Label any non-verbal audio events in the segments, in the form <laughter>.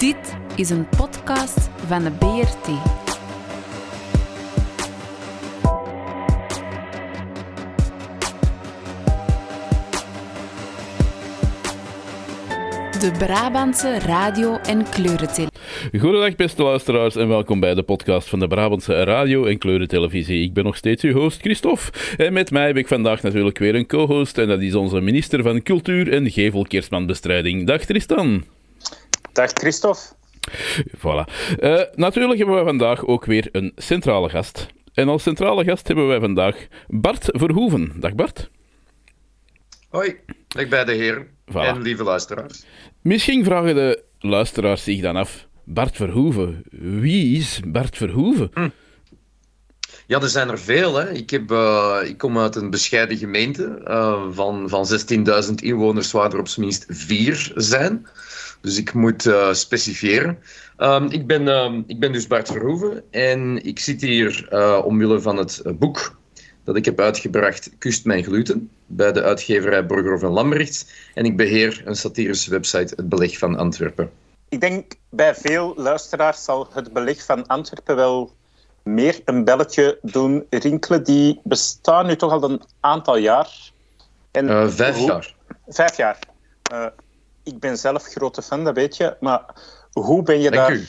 Dit is een podcast van de BRT. De Brabantse radio- en kleurentelevisie. Goedendag beste luisteraars en welkom bij de podcast van de Brabantse radio- en kleurentelevisie. Ik ben nog steeds uw host Christophe en met mij heb ik vandaag natuurlijk weer een co-host en dat is onze minister van Cultuur en Gevelkerstmanbestrijding. Dag Tristan. Dag Christophe. Voilà. Uh, natuurlijk hebben we vandaag ook weer een centrale gast. En als centrale gast hebben wij vandaag Bart Verhoeven. Dag Bart. Hoi, ik ben de heren voilà. en lieve luisteraars. Misschien vragen de luisteraars zich dan af, Bart Verhoeven, wie is Bart Verhoeven? Hm. Ja, er zijn er veel. Hè. Ik, heb, uh, ik kom uit een bescheiden gemeente uh, van, van 16.000 inwoners, waar er op zijn minst vier zijn. Dus ik moet uh, specifieren. Um, ik, ben, um, ik ben dus Bart Verhoeven en ik zit hier omwille van het boek dat ik heb uitgebracht, Kust mijn gluten, bij de uitgeverij Burger en Lambrechts. En ik beheer een satirische website, Het Beleg van Antwerpen. Ik denk bij veel luisteraars zal Het Beleg van Antwerpen wel meer een belletje doen rinkelen. Die bestaan nu toch al een aantal jaar. En uh, vijf jaar. Vijf jaar. Uh, ik ben zelf grote fan, dat weet je. Maar hoe ben je daar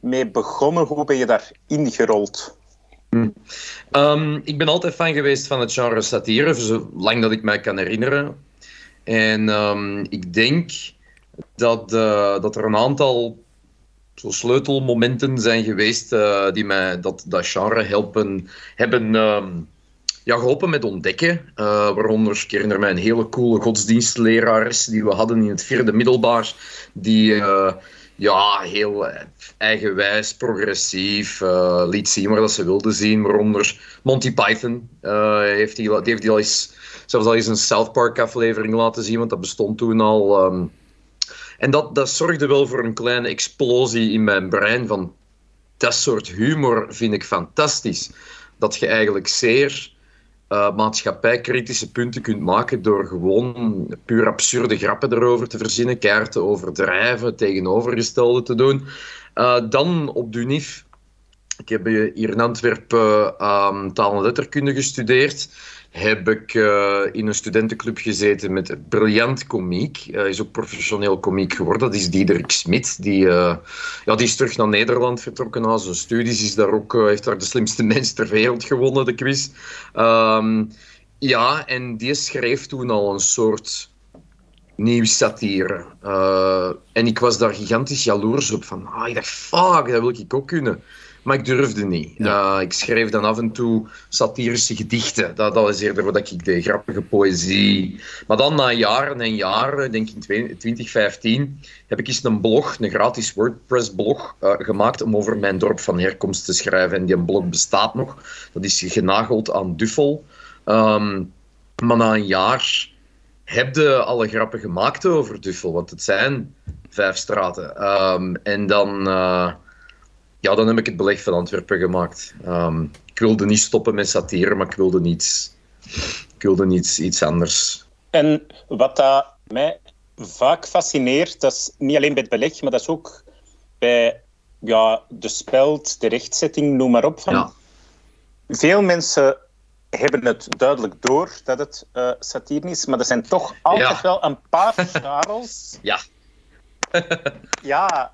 mee begonnen? Hoe ben je daar ingerold? Hm. Um, ik ben altijd fan geweest van het genre satire, zolang dat ik mij kan herinneren. En um, ik denk dat, uh, dat er een aantal zo sleutelmomenten zijn geweest uh, die mij dat, dat genre helpen, hebben um, ja, geholpen met ontdekken. Uh, waaronder herinner mij een hele coole godsdienstlerares die we hadden in het vierde middelbaar, die ja, heel eigenwijs, progressief, liet zien dat ze wilden zien. Waaronder Monty Python heeft, die, heeft die al eens, zelfs al eens een South Park aflevering laten zien, want dat bestond toen al. Um, en dat, dat zorgde wel voor een kleine explosie in mijn brein van dat soort humor vind ik fantastisch. Dat je eigenlijk zeer uh, maatschappijkritische punten kunt maken door gewoon puur absurde grappen erover te verzinnen, kaarten overdrijven, tegenovergestelde te doen. Uh, dan op de UNIF. Ik heb hier in Antwerpen uh, taal en letterkunde gestudeerd heb ik uh, in een studentenclub gezeten met briljant komiek. Hij is ook professioneel komiek geworden. Dat is Diederik Smit. Die, uh, ja, die is terug naar Nederland vertrokken na zijn studies. Is daar ook, heeft daar de slimste <laughs> mens ter wereld gewonnen, de quiz. Um, ja, en die schreef toen al een soort nieuw satire. en ik was daar gigantisch jaloers op. Van, ah, ik dacht, fuck, dat wil ik ook kunnen. Maar ik durfde niet. Ja. Uh, ik schreef dan af en toe satirische gedichten. Dat, dat is eerder wat ik deed, grappige poëzie. Maar dan na jaren en jaren, denk ik in 2015, heb ik eens een blog, een gratis WordPress-blog, uh, gemaakt om over mijn dorp van herkomst te schrijven. En die blog bestaat nog. Dat is genageld aan Duffel. Um, maar na een jaar heb je alle grappen gemaakt over Duffel, want het zijn vijf straten. Um, en dan... Uh, ja, dan heb ik het beleg van Antwerpen gemaakt. Um, ik wilde niet stoppen met satire, maar ik wilde, niets, ik wilde niets, iets anders. En wat dat mij vaak fascineert, dat is niet alleen bij het beleg, maar dat is ook bij ja, de speld, de rechtzetting, noem maar op. Van. Ja. Veel mensen hebben het duidelijk door dat het uh, satire is, maar er zijn toch altijd ja. wel een paar <laughs> scharrels. ja. <laughs> ja.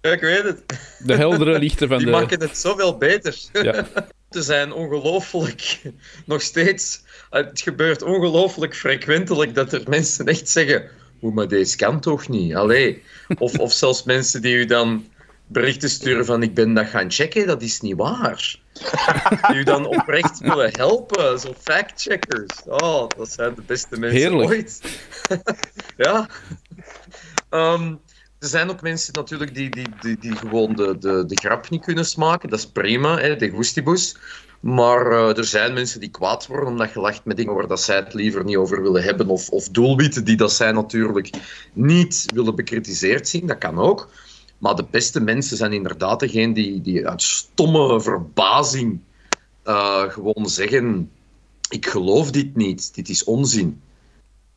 Ik weet het. De heldere lichten van Die de... maken het zoveel beter. Ja. <laughs> Ze zijn ongelooflijk, nog steeds... Het gebeurt ongelooflijk frequentelijk dat er mensen echt zeggen... Hoe, maar deze kan toch niet? Allee. Of, of zelfs mensen die u dan berichten sturen van ik ben dat gaan checken, dat is niet waar. Die <laughs> u dan oprecht willen helpen, zo fact-checkers. Oh, dat zijn de beste mensen Heerlijk. ooit. <laughs> ja. Um, er zijn ook mensen natuurlijk die, die, die, die gewoon de, de, de grap niet kunnen smaken. Dat is prima, hè, de gustibus. Maar uh, er zijn mensen die kwaad worden omdat je lacht met dingen waar dat zij het liever niet over willen hebben. Of, of doelwitten die dat zij natuurlijk niet willen bekritiseerd zien. Dat kan ook. Maar de beste mensen zijn inderdaad degene die, die uit stomme verbazing uh, gewoon zeggen: Ik geloof dit niet, dit is onzin.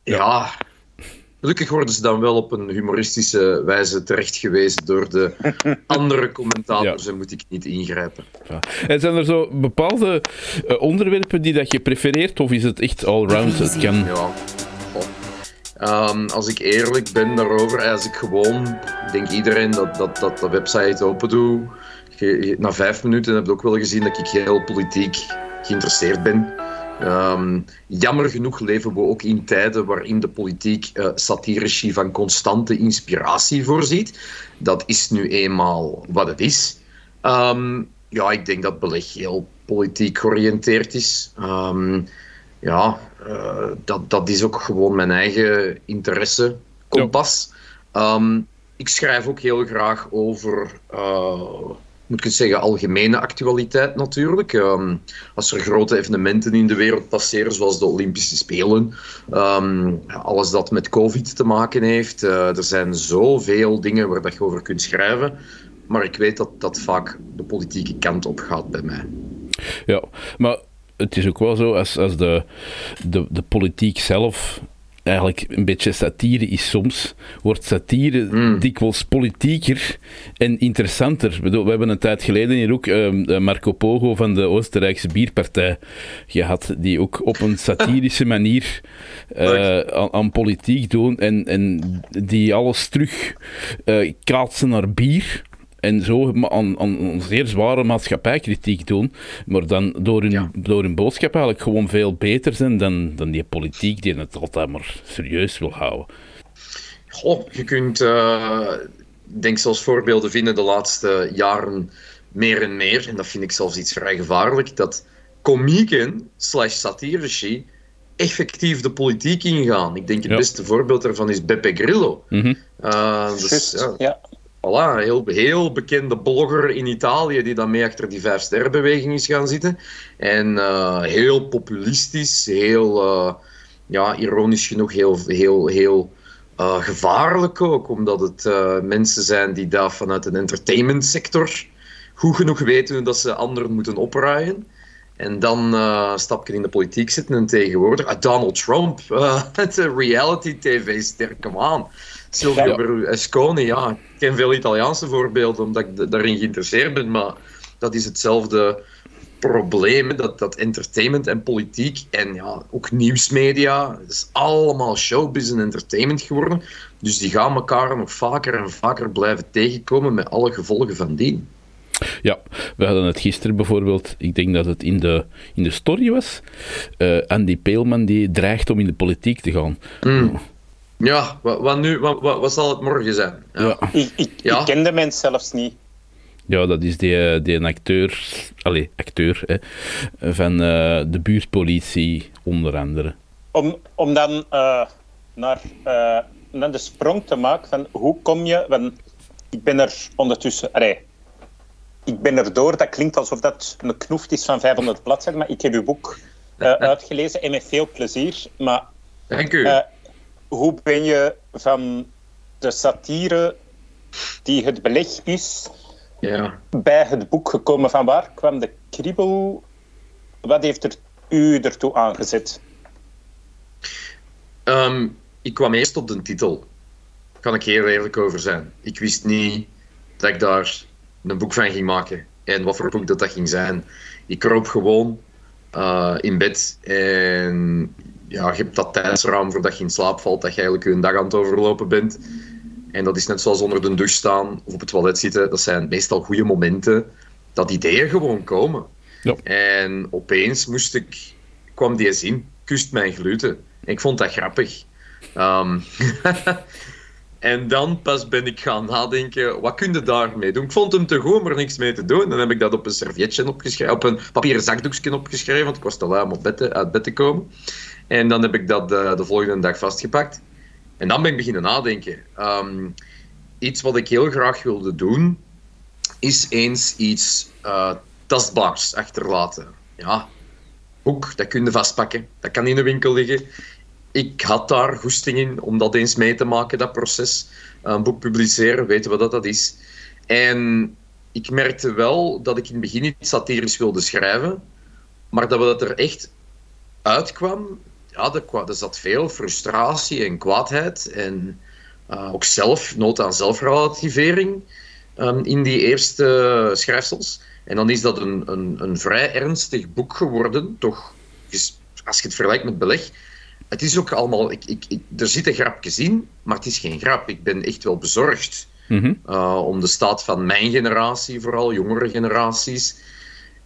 Ja, Gelukkig worden ze dan wel op een humoristische wijze terechtgewezen door de <laughs> andere commentators en moet ik niet ingrijpen. Ja. En zijn er zo bepaalde uh, onderwerpen die dat je prefereert, of is het echt all-round? Het kan... Ja. Um, als ik eerlijk ben daarover, als ik gewoon, ik denk iedereen dat, dat, dat de website open doe, na vijf minuten heb je ook wel gezien dat ik heel politiek geïnteresseerd ben. Um, jammer genoeg leven we ook in tijden waarin de politiek uh, satirici van constante inspiratie voorziet. Dat is nu eenmaal wat het is. Um, ja, ik denk dat beleg heel politiek georiënteerd is. Ja, uh, dat, dat is ook gewoon mijn eigen interesse, kompas. Ja. ik schrijf ook heel graag over uh, moet ik het zeggen, algemene actualiteit natuurlijk. Um, als er grote evenementen in de wereld passeren, zoals de Olympische Spelen, um, alles dat met COVID te maken heeft. Uh, er zijn zoveel dingen waar dat je over kunt schrijven. Maar ik weet dat dat vaak de politieke kant op gaat bij mij. Ja, maar het is ook wel zo, als, als de, de, de politiek zelf eigenlijk een beetje satire is soms, wordt satire mm. dikwijls politieker en interessanter. Bedoel, we hebben een tijd geleden hier ook uh, Marco Pogo van de Oostenrijkse Bierpartij gehad, die ook op een satirische <laughs> manier uh, aan, aan, politiek doen en, en die alles terug uh, kaatsen naar bier en zo aan, aan, zeer zware maatschappijkritiek doen, maar dan door hun, door hun boodschap eigenlijk gewoon veel beter zijn dan, dan die politiek die het altijd maar serieus wil houden. Goh, je kunt, uh, denk zelfs voorbeelden vinden de laatste jaren meer en meer, en dat vind ik zelfs iets vrij gevaarlijk, dat komieken slash satirici effectief de politiek ingaan. Ik denk het beste voorbeeld daarvan is Beppe Grillo. Mm uh, dus, ja voilà, een heel, bekende blogger in Italië die dan mee achter die vijf sterrenbeweging is gaan zitten. En uh, heel populistisch, heel, uh, ja, ironisch genoeg, heel, heel, heel uh, gevaarlijk ook, omdat het mensen zijn die daar vanuit een entertainmentsector goed genoeg weten dat ze anderen moeten opruien. En dan uh, stap je in de politiek zitten en tegenwoordig... Donald Trump, uh, <laughs> de reality-tv-ster, come on. Silvio Berlusconi, ja. Ik ken veel Italiaanse voorbeelden, omdat ik daarin geïnteresseerd ben, maar dat is hetzelfde probleem, dat, dat entertainment en politiek en ja, ook nieuwsmedia, het is allemaal showbiz en entertainment geworden. Dus die gaan elkaar nog vaker en vaker blijven tegenkomen met alle gevolgen van dien. Ja, we hadden het gisteren bijvoorbeeld, ik denk dat het in de, in de story was, uh, Andy Peelman die dreigt om in de politiek te gaan. Mm. Ja, wat, wat nu, wat, wat, zal het morgen zijn? Ja. Ik, ik, ja. ik ken de mens zelfs niet. Ja, dat is die, eh, die acteur, allez, acteur hè, van uh, de buurtpolitie, onder andere. Om, om dan uh, naar, uh, naar de sprong te maken van hoe kom je... Want ik ben er ondertussen... Allee, ik ben er door, dat klinkt alsof dat een knoeft is van 500 bladzijden, maar ik heb uw boek <laughs> uitgelezen en met veel plezier. Maar, Dank u hoe ben je van de satire die het beleg is, ja. bij het boek gekomen? Van waar kwam de kriebel? Wat heeft er u ertoe aangezet? Um, ik kwam eerst op de titel. Daar kan ik heel eerlijk over zijn. Ik wist niet dat ik daar een boek van ging maken en wat voor boek dat, dat ging zijn. Ik kroop gewoon uh, in bed en ja, je hebt dat tijdsraam voordat je in slaap valt, dat je eigenlijk een dag aan het overlopen bent. En dat is net zoals onder de douche staan of op het toilet zitten. Dat zijn meestal goede momenten dat ideeën gewoon komen. Ja. En opeens moest ik, kwam die zin, kust mijn gluten. ik vond dat grappig. Um, <laughs> en dan pas ben ik gaan nadenken, wat kun je daarmee doen? Ik vond hem te goed om er niks mee te doen. Dan heb ik dat op een servietje opgeschreven, op een papieren zakdoekje opgeschreven, want ik was te lui om op bed uit bed te komen. En dan heb ik dat de, de volgende dag vastgepakt. En dan ben ik beginnen nadenken. Um, iets wat ik heel graag wilde doen, is eens iets uh, tastbaars achterlaten. Ja, boek, dat kun je vastpakken. Dat kan in de winkel liggen. Ik had daar goesting in om dat eens mee te maken, dat proces. Een boek publiceren, weten we dat dat is. En ik merkte wel dat ik in het begin iets satirisch wilde schrijven, maar dat we dat er echt uitkwam ja, er, er zat veel frustratie en kwaadheid en uh, ook zelf, nood aan zelfrelativering um, in die eerste schrijfsels. En dan is dat een, een, een vrij ernstig boek geworden, toch, als je het vergelijkt met beleg. Het is ook allemaal, ik, ik, ik, er zitten grapjes in, maar het is geen grap. Ik ben echt wel bezorgd mm om de staat van mijn generatie, vooral jongere generaties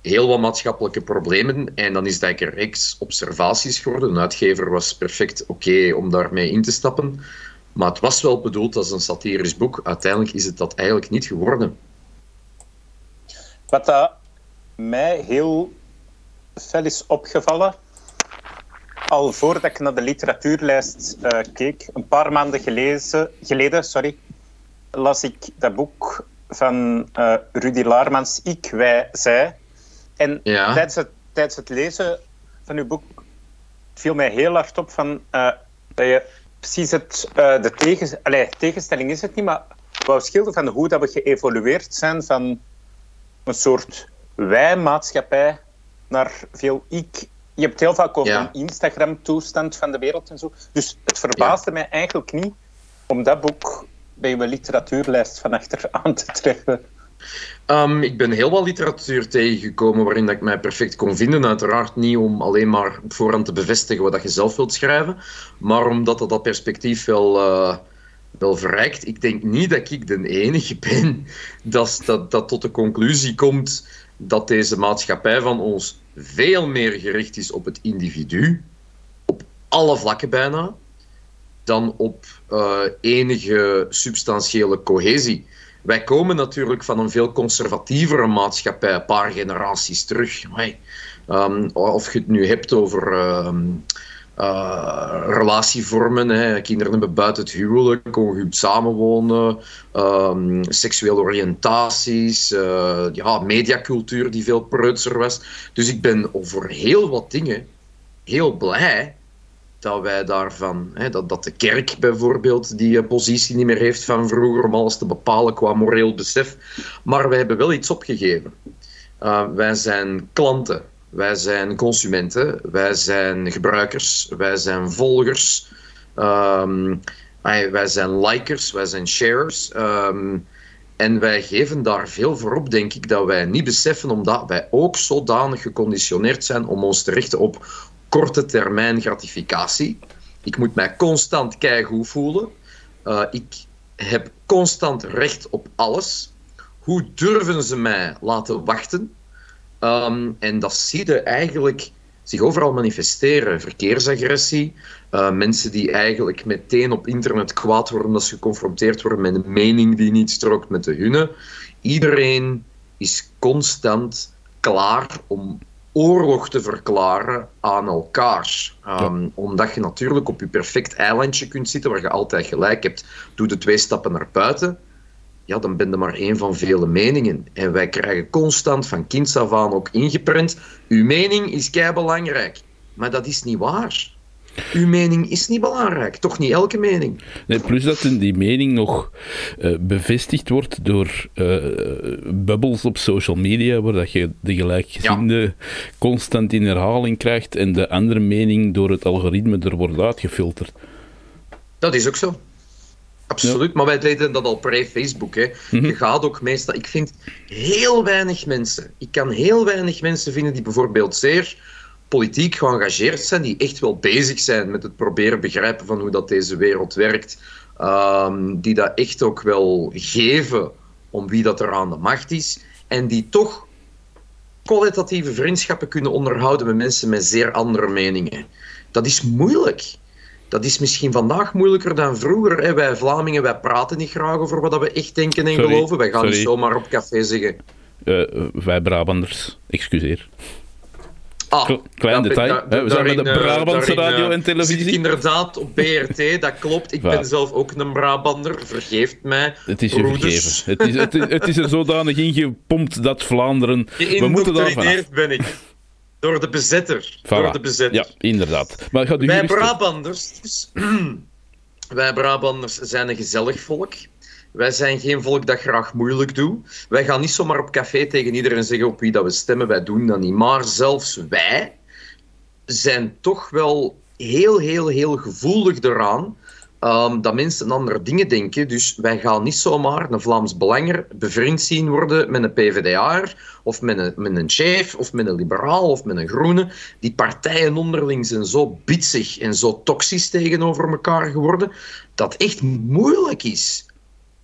heel wat maatschappelijke problemen. En dan is dat een reeks observaties geworden. Een uitgever was perfect oké om daarmee in te stappen. Maar het was wel bedoeld als een satirisch boek. Uiteindelijk is het dat eigenlijk niet geworden. Wat mij heel fel is opgevallen, al voordat ik naar de literatuurlijst uh, keek, een paar maanden gelezen, geleden, sorry, las ik dat boek van uh, Rudy Laarmans, Ik, Wij, Zij. En tijdens, het, tijdens het lezen van uw boek viel mij heel hard op van, uh, dat je precies het, uh, de tegen, tegenstelling is het niet, maar wou schilderen van hoe dat we geëvolueerd zijn van een soort wij-maatschappij naar veel ik. Je hebt heel vaak over een Instagram-toestand van de wereld en zo. Dus het verbaasde mij eigenlijk niet om dat boek bij je literatuurlijst van achter aan te treffen. Um, ik ben heel wat literatuur tegengekomen waarin dat ik mij perfect kon vinden. Uiteraard niet om alleen maar op voorhand te bevestigen wat dat je zelf wilt schrijven, maar omdat dat, dat perspectief wel, uh, wel verrijkt. Ik denk niet dat ik de enige <laughs> ben dat, dat, dat tot de conclusie komt dat deze maatschappij van ons veel meer gericht is op het individu, op alle vlakken bijna, dan op uh, enige substantiële cohesie. Wij komen natuurlijk van een veel conservatievere maatschappij, een paar generaties terug. Um, of je het nu hebt over ehm, uh, relatievormen, kinderen hebben buiten het huwelijk, ongehuwd samenwonen, um, seksuele oriëntaties, uh, ja, mediacultuur die veel preutser was. Dus ik ben over heel wat dingen heel blij dat wij daarvan, hè, dat, dat de kerk bijvoorbeeld die uh, positie niet meer heeft van vroeger om alles te bepalen qua moreel besef. Maar wij hebben wel iets opgegeven. Uh, wij zijn klanten, wij zijn consumenten, wij zijn gebruikers, wij zijn volgers, um, wij zijn likers, wij zijn sharers. Um, en wij geven daar veel voor op, denk ik, dat wij niet beseffen, omdat wij ook zodanig geconditioneerd zijn om ons te richten op korte termijn gratificatie. Ik moet mij constant keigoed voelen. Uh, ik heb constant recht op alles. Hoe durven ze mij laten wachten? Um, en dat zie je eigenlijk zich overal manifesteren. Verkeersagressie, uh, mensen die eigenlijk meteen op internet kwaad worden als ze geconfronteerd worden met een mening die niet strookt met de hunne. Iedereen is constant klaar om oorlog te verklaren aan elkaar. Um, Omdat je natuurlijk op je perfect eilandje kunt zitten waar je altijd gelijk hebt. Doe de twee stappen naar buiten, ja, dan ben je maar één van vele meningen. En wij krijgen constant van kinds af aan ook ingeprent, uw mening is kei belangrijk. Maar dat is niet waar. Uw mening is niet belangrijk, toch niet elke mening. Nee, plus dat die mening nog uh, bevestigd wordt door uh, bubbels op social media, waar dat je de gelijkgezinde ja. constant in herhaling krijgt en de andere mening door het algoritme er wordt uitgefilterd. Dat is ook zo. Absoluut, maar wij deden dat al pre-Facebook. Mm Je gaat ook meestal... Ik vind heel weinig mensen... Ik kan heel weinig mensen vinden die bijvoorbeeld zeer politiek geëngageerd zijn, die echt wel bezig zijn met het proberen begrijpen van hoe dat deze wereld werkt, um, die dat echt ook wel geven om wie dat er aan de macht is, en die toch kwalitatieve vriendschappen kunnen onderhouden met mensen met zeer andere meningen. Dat is moeilijk. Dat is misschien vandaag moeilijker dan vroeger. Hè. Wij Vlamingen, wij praten niet graag over wat we echt denken en geloven. Wij gaan niet zomaar op café zeggen. Uh, wij Brabanders, excuseer. Ah, Klein detail. we zijn met de eh, Brabantse radio en televisie. Inderdaad, op BRT, dat klopt. Ik ben zelf ook een Brabander, vergeeft mij. Het is je vergeven. Het is, het, is, het is er zodanig ingepompt dat Vlaanderen... <laughs> We moeten daar ben ik. Door de bezetter. Door de bezetter. Ja, inderdaad. Maar gaat u wij Brabanders... Dus, <clears throat> wij Brabanders zijn een gezellig volk. Wij zijn geen volk dat graag moeilijk doet. Wij gaan niet zomaar op café tegen iedereen zeggen op wie dat we stemmen. Wij doen dat niet. Maar zelfs wij zijn toch wel heel, heel, heel gevoelig eraan um, dat mensen andere dingen denken. Dus wij gaan niet zomaar een Vlaams Belanger bevriend zien worden met een PvdA'er of met een, met een chef of met een liberaal of met een groene. Die partijen onderling zijn zo bitsig en zo toxisch tegenover elkaar geworden dat echt moeilijk is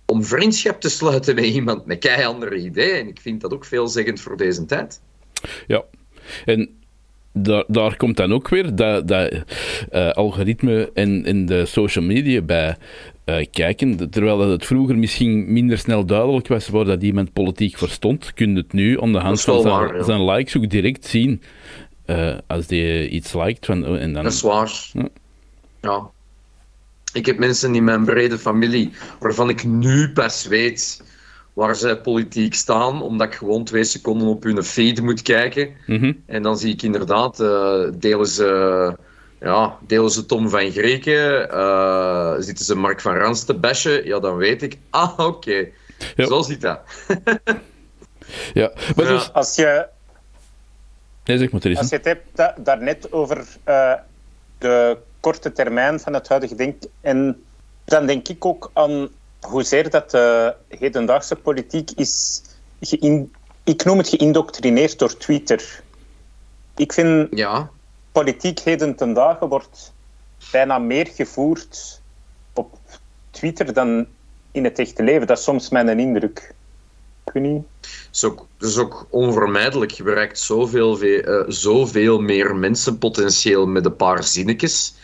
om vriendschap te sluiten met iemand met kei andere ideeën. En ik vind dat ook veelzeggend voor deze tijd. Ja, en daar, daar komt dan ook weer dat, dat uh, algoritme en, en de social media bij uh, kijken. Terwijl het vroeger misschien minder snel duidelijk was waar dat iemand politiek verstond, kun je het nu aan de hand van zijn, waar, ja. zijn, likes ook direct zien. Uh, als die iets liked. Van, en dan... Dat is waar. Ja. ja. Ik heb mensen in mijn brede familie waarvan ik nu pas weet waar zij politiek staan, omdat ik gewoon twee seconden op hun feed moet kijken. Mm -hmm. En dan zie ik inderdaad, uh, delen, ze, ja, delen ze Tom van Greken, uh, zitten ze Mark van Rans te bashen, ja, dan weet ik, ah, oké, okay. ja. zo zit dat. <laughs> ja, maar dus... Als je... Nee, zeg maar, Als je het hebt da daarnet over uh, de korte termijn van het huidige denk en dan denk ik ook aan hoezeer dat de hedendaagse politiek is, ik noem het geïndoctrineerd door Twitter. Ik vind ja. politiek heden ten dagen wordt bijna meer gevoerd op Twitter dan in het echte leven. Dat is soms mijn indruk. Ik weet niet. Dat is ook, is ook onvermijdelijk. Je bereikt zoveel, uh, zoveel meer mensen potentieel met een paar zinnetjes.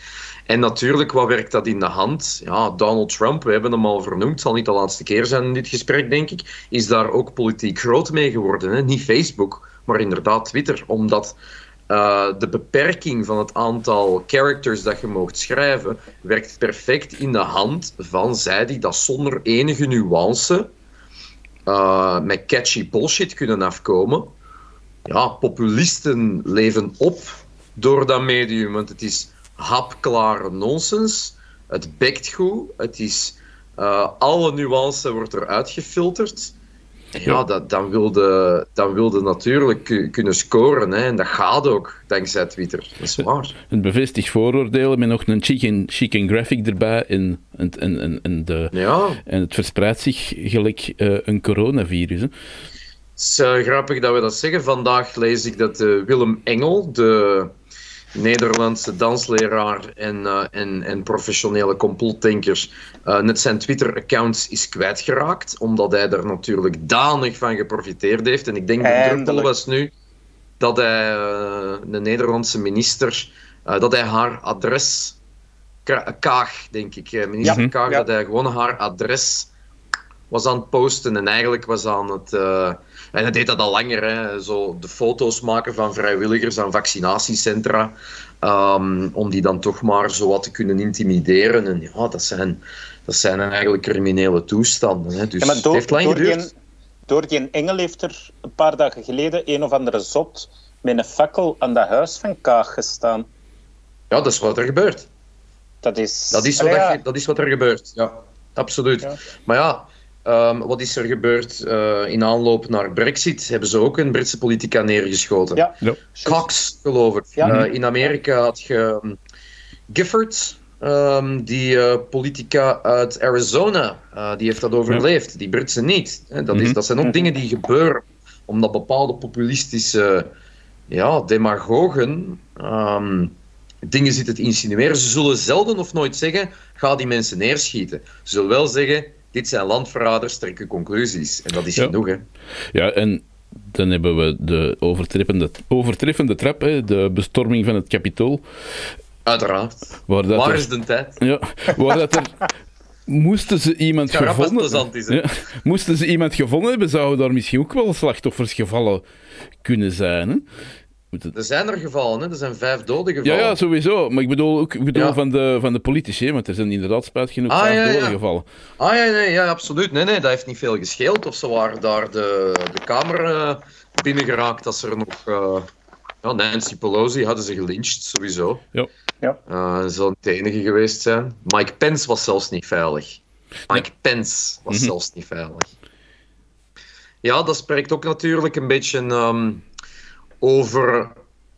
En natuurlijk, wat werkt dat in de hand? Ja, Donald Trump, we hebben hem al vernoemd, zal niet de laatste keer zijn in dit gesprek, denk ik, is daar ook politiek groot mee geworden. Hè? Niet Facebook, maar inderdaad Twitter, omdat uh, de beperking van het aantal characters dat je mocht schrijven, werkt perfect in de hand van zij die dat zonder enige nuance uh, met catchy bullshit kunnen afkomen. Ja, populisten leven op door dat medium, want het is hapklare nonsens. Het bekt goed. Het is, uh, alle nuance wordt eruit gefilterd. Ja, ja. Dat, dan, wilde, dan wilde natuurlijk kunnen scoren. Hè. En dat gaat ook, dankzij Twitter. Dat is <laughs> waar. Het bevestigt vooroordelen met nog een chicken, chicken graphic erbij. En, en, en, en, de, ja. en het verspreidt zich gelijk uh, een coronavirus. Hè. Het is uh, grappig dat we dat zeggen. Vandaag lees ik dat Willem Engel, de Nederlandse dansleraar en, uh, en, en professionele complotdenker uh, net zijn Twitter-accounts is kwijtgeraakt, omdat hij er natuurlijk danig van geprofiteerd heeft. En ik denk dat de druppel was nu dat hij, uh, de Nederlandse minister, dat hij haar adres, Kaag, denk ik, minister ja. Kaag, ja. dat hij gewoon haar adres was aan het posten en eigenlijk was aan het... En hij deed dat al langer, hè. Zo de foto's maken van vrijwilligers aan vaccinatiecentra. Um, om die dan toch maar zo wat te kunnen intimideren. En ja, dat zijn, dat zijn eigenlijk criminele toestanden. Hè. Dus ja, maar door, het heeft lang door geduurd. Die, door die engel heeft er een paar dagen geleden een of andere zot met een fakkel aan dat huis van Kaag gestaan. Ja, dat is wat er gebeurt. Dat is... Dat is, wat, ja. er, dat is wat er gebeurt, ja. Absoluut. Ja. Maar ja, um, wat is er gebeurd uh, in aanloop naar Brexit? Hebben ze ook een Britse politica neergeschoten. Ja. Ja. Cox, geloof ik. Ja. Uh, in Amerika had je um, Gifford, um, die uh, politica uit Arizona. Uh, die heeft dat overleefd, die Britse niet. Hè, dat, is, Mhm. dat zijn ook dingen die gebeuren omdat bepaalde populistische ja, demagogen um, dingen zitten te insinueren. Ze zullen zelden of nooit zeggen, ga die mensen neerschieten. Ze zullen wel zeggen, dit zijn landverraders, trekken conclusies. En dat is Ja. genoeg, hè. Ja, en dan hebben we de overtreffende, overtreffende trap, hè, de bestorming van het kapitool. Uiteraard. Waar, dat Waar er, is de tijd? ja, waar dat er... <laughs> Moesten ze iemand gevonden, is, ja, moesten ze iemand gevonden hebben, zouden daar misschien ook wel slachtoffers gevallen kunnen zijn. Hè? Het- Er zijn er gevallen, hè. Er zijn vijf doden gevallen. ja, sowieso. Maar ik bedoel ook ik bedoel Ja. van, de, van de politici, hè, want er zijn inderdaad spuit genoeg Ah, vijf ja, doden ja. gevallen. Ah ja, nee, ja, absoluut. Nee, nee, dat heeft niet veel gescheeld. Of ze waren daar de, de kamer eh, binnengeraakt als er nog... eh, ja, Nancy Pelosi hadden ze gelyncht, sowieso. Ja. Ja. Eh, dat zal niet de enige geweest zijn. Mike Pence was zelfs niet veilig. Mike Pence was Mhm. zelfs niet veilig. Ja, dat spreekt ook natuurlijk een beetje ehm, over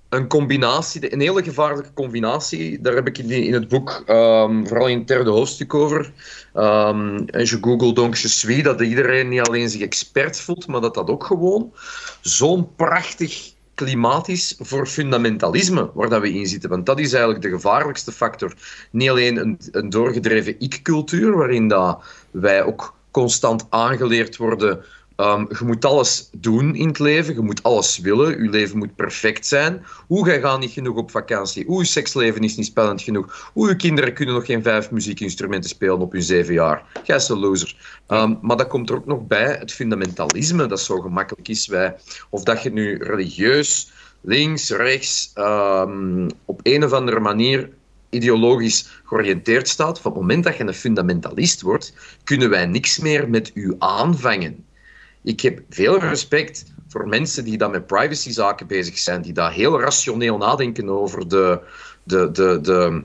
een combinatie, een hele gevaarlijke combinatie. Daar heb ik in, het boek um, vooral in het derde hoofdstuk over. Um, als je googelt suis, dat iedereen niet alleen zich expert voelt, maar dat dat ook gewoon zo'n prachtig klimaat is voor fundamentalisme waar dat we in zitten. Want dat is eigenlijk de gevaarlijkste factor. Niet alleen een, een doorgedreven ik-cultuur, waarin dat wij ook constant aangeleerd worden Um, je moet alles doen in het leven, je moet alles willen, je leven moet perfect zijn. Hoe, jij gaat niet genoeg op vakantie. Hoe, je seksleven is niet spannend genoeg. Hoe, je kinderen kunnen nog geen vijf muziekinstrumenten spelen op hun zeven jaar. Jij is een loser. Um, maar dat komt er ook nog bij, het fundamentalisme, dat zo gemakkelijk is. Wij, of dat je nu religieus, links, rechts, um, op een of andere manier ideologisch georiënteerd staat, van het moment dat je een fundamentalist wordt, kunnen wij niks meer met u aanvangen ik heb veel respect voor mensen die dan met privacyzaken bezig zijn, die daar heel rationeel nadenken over de, de, de, de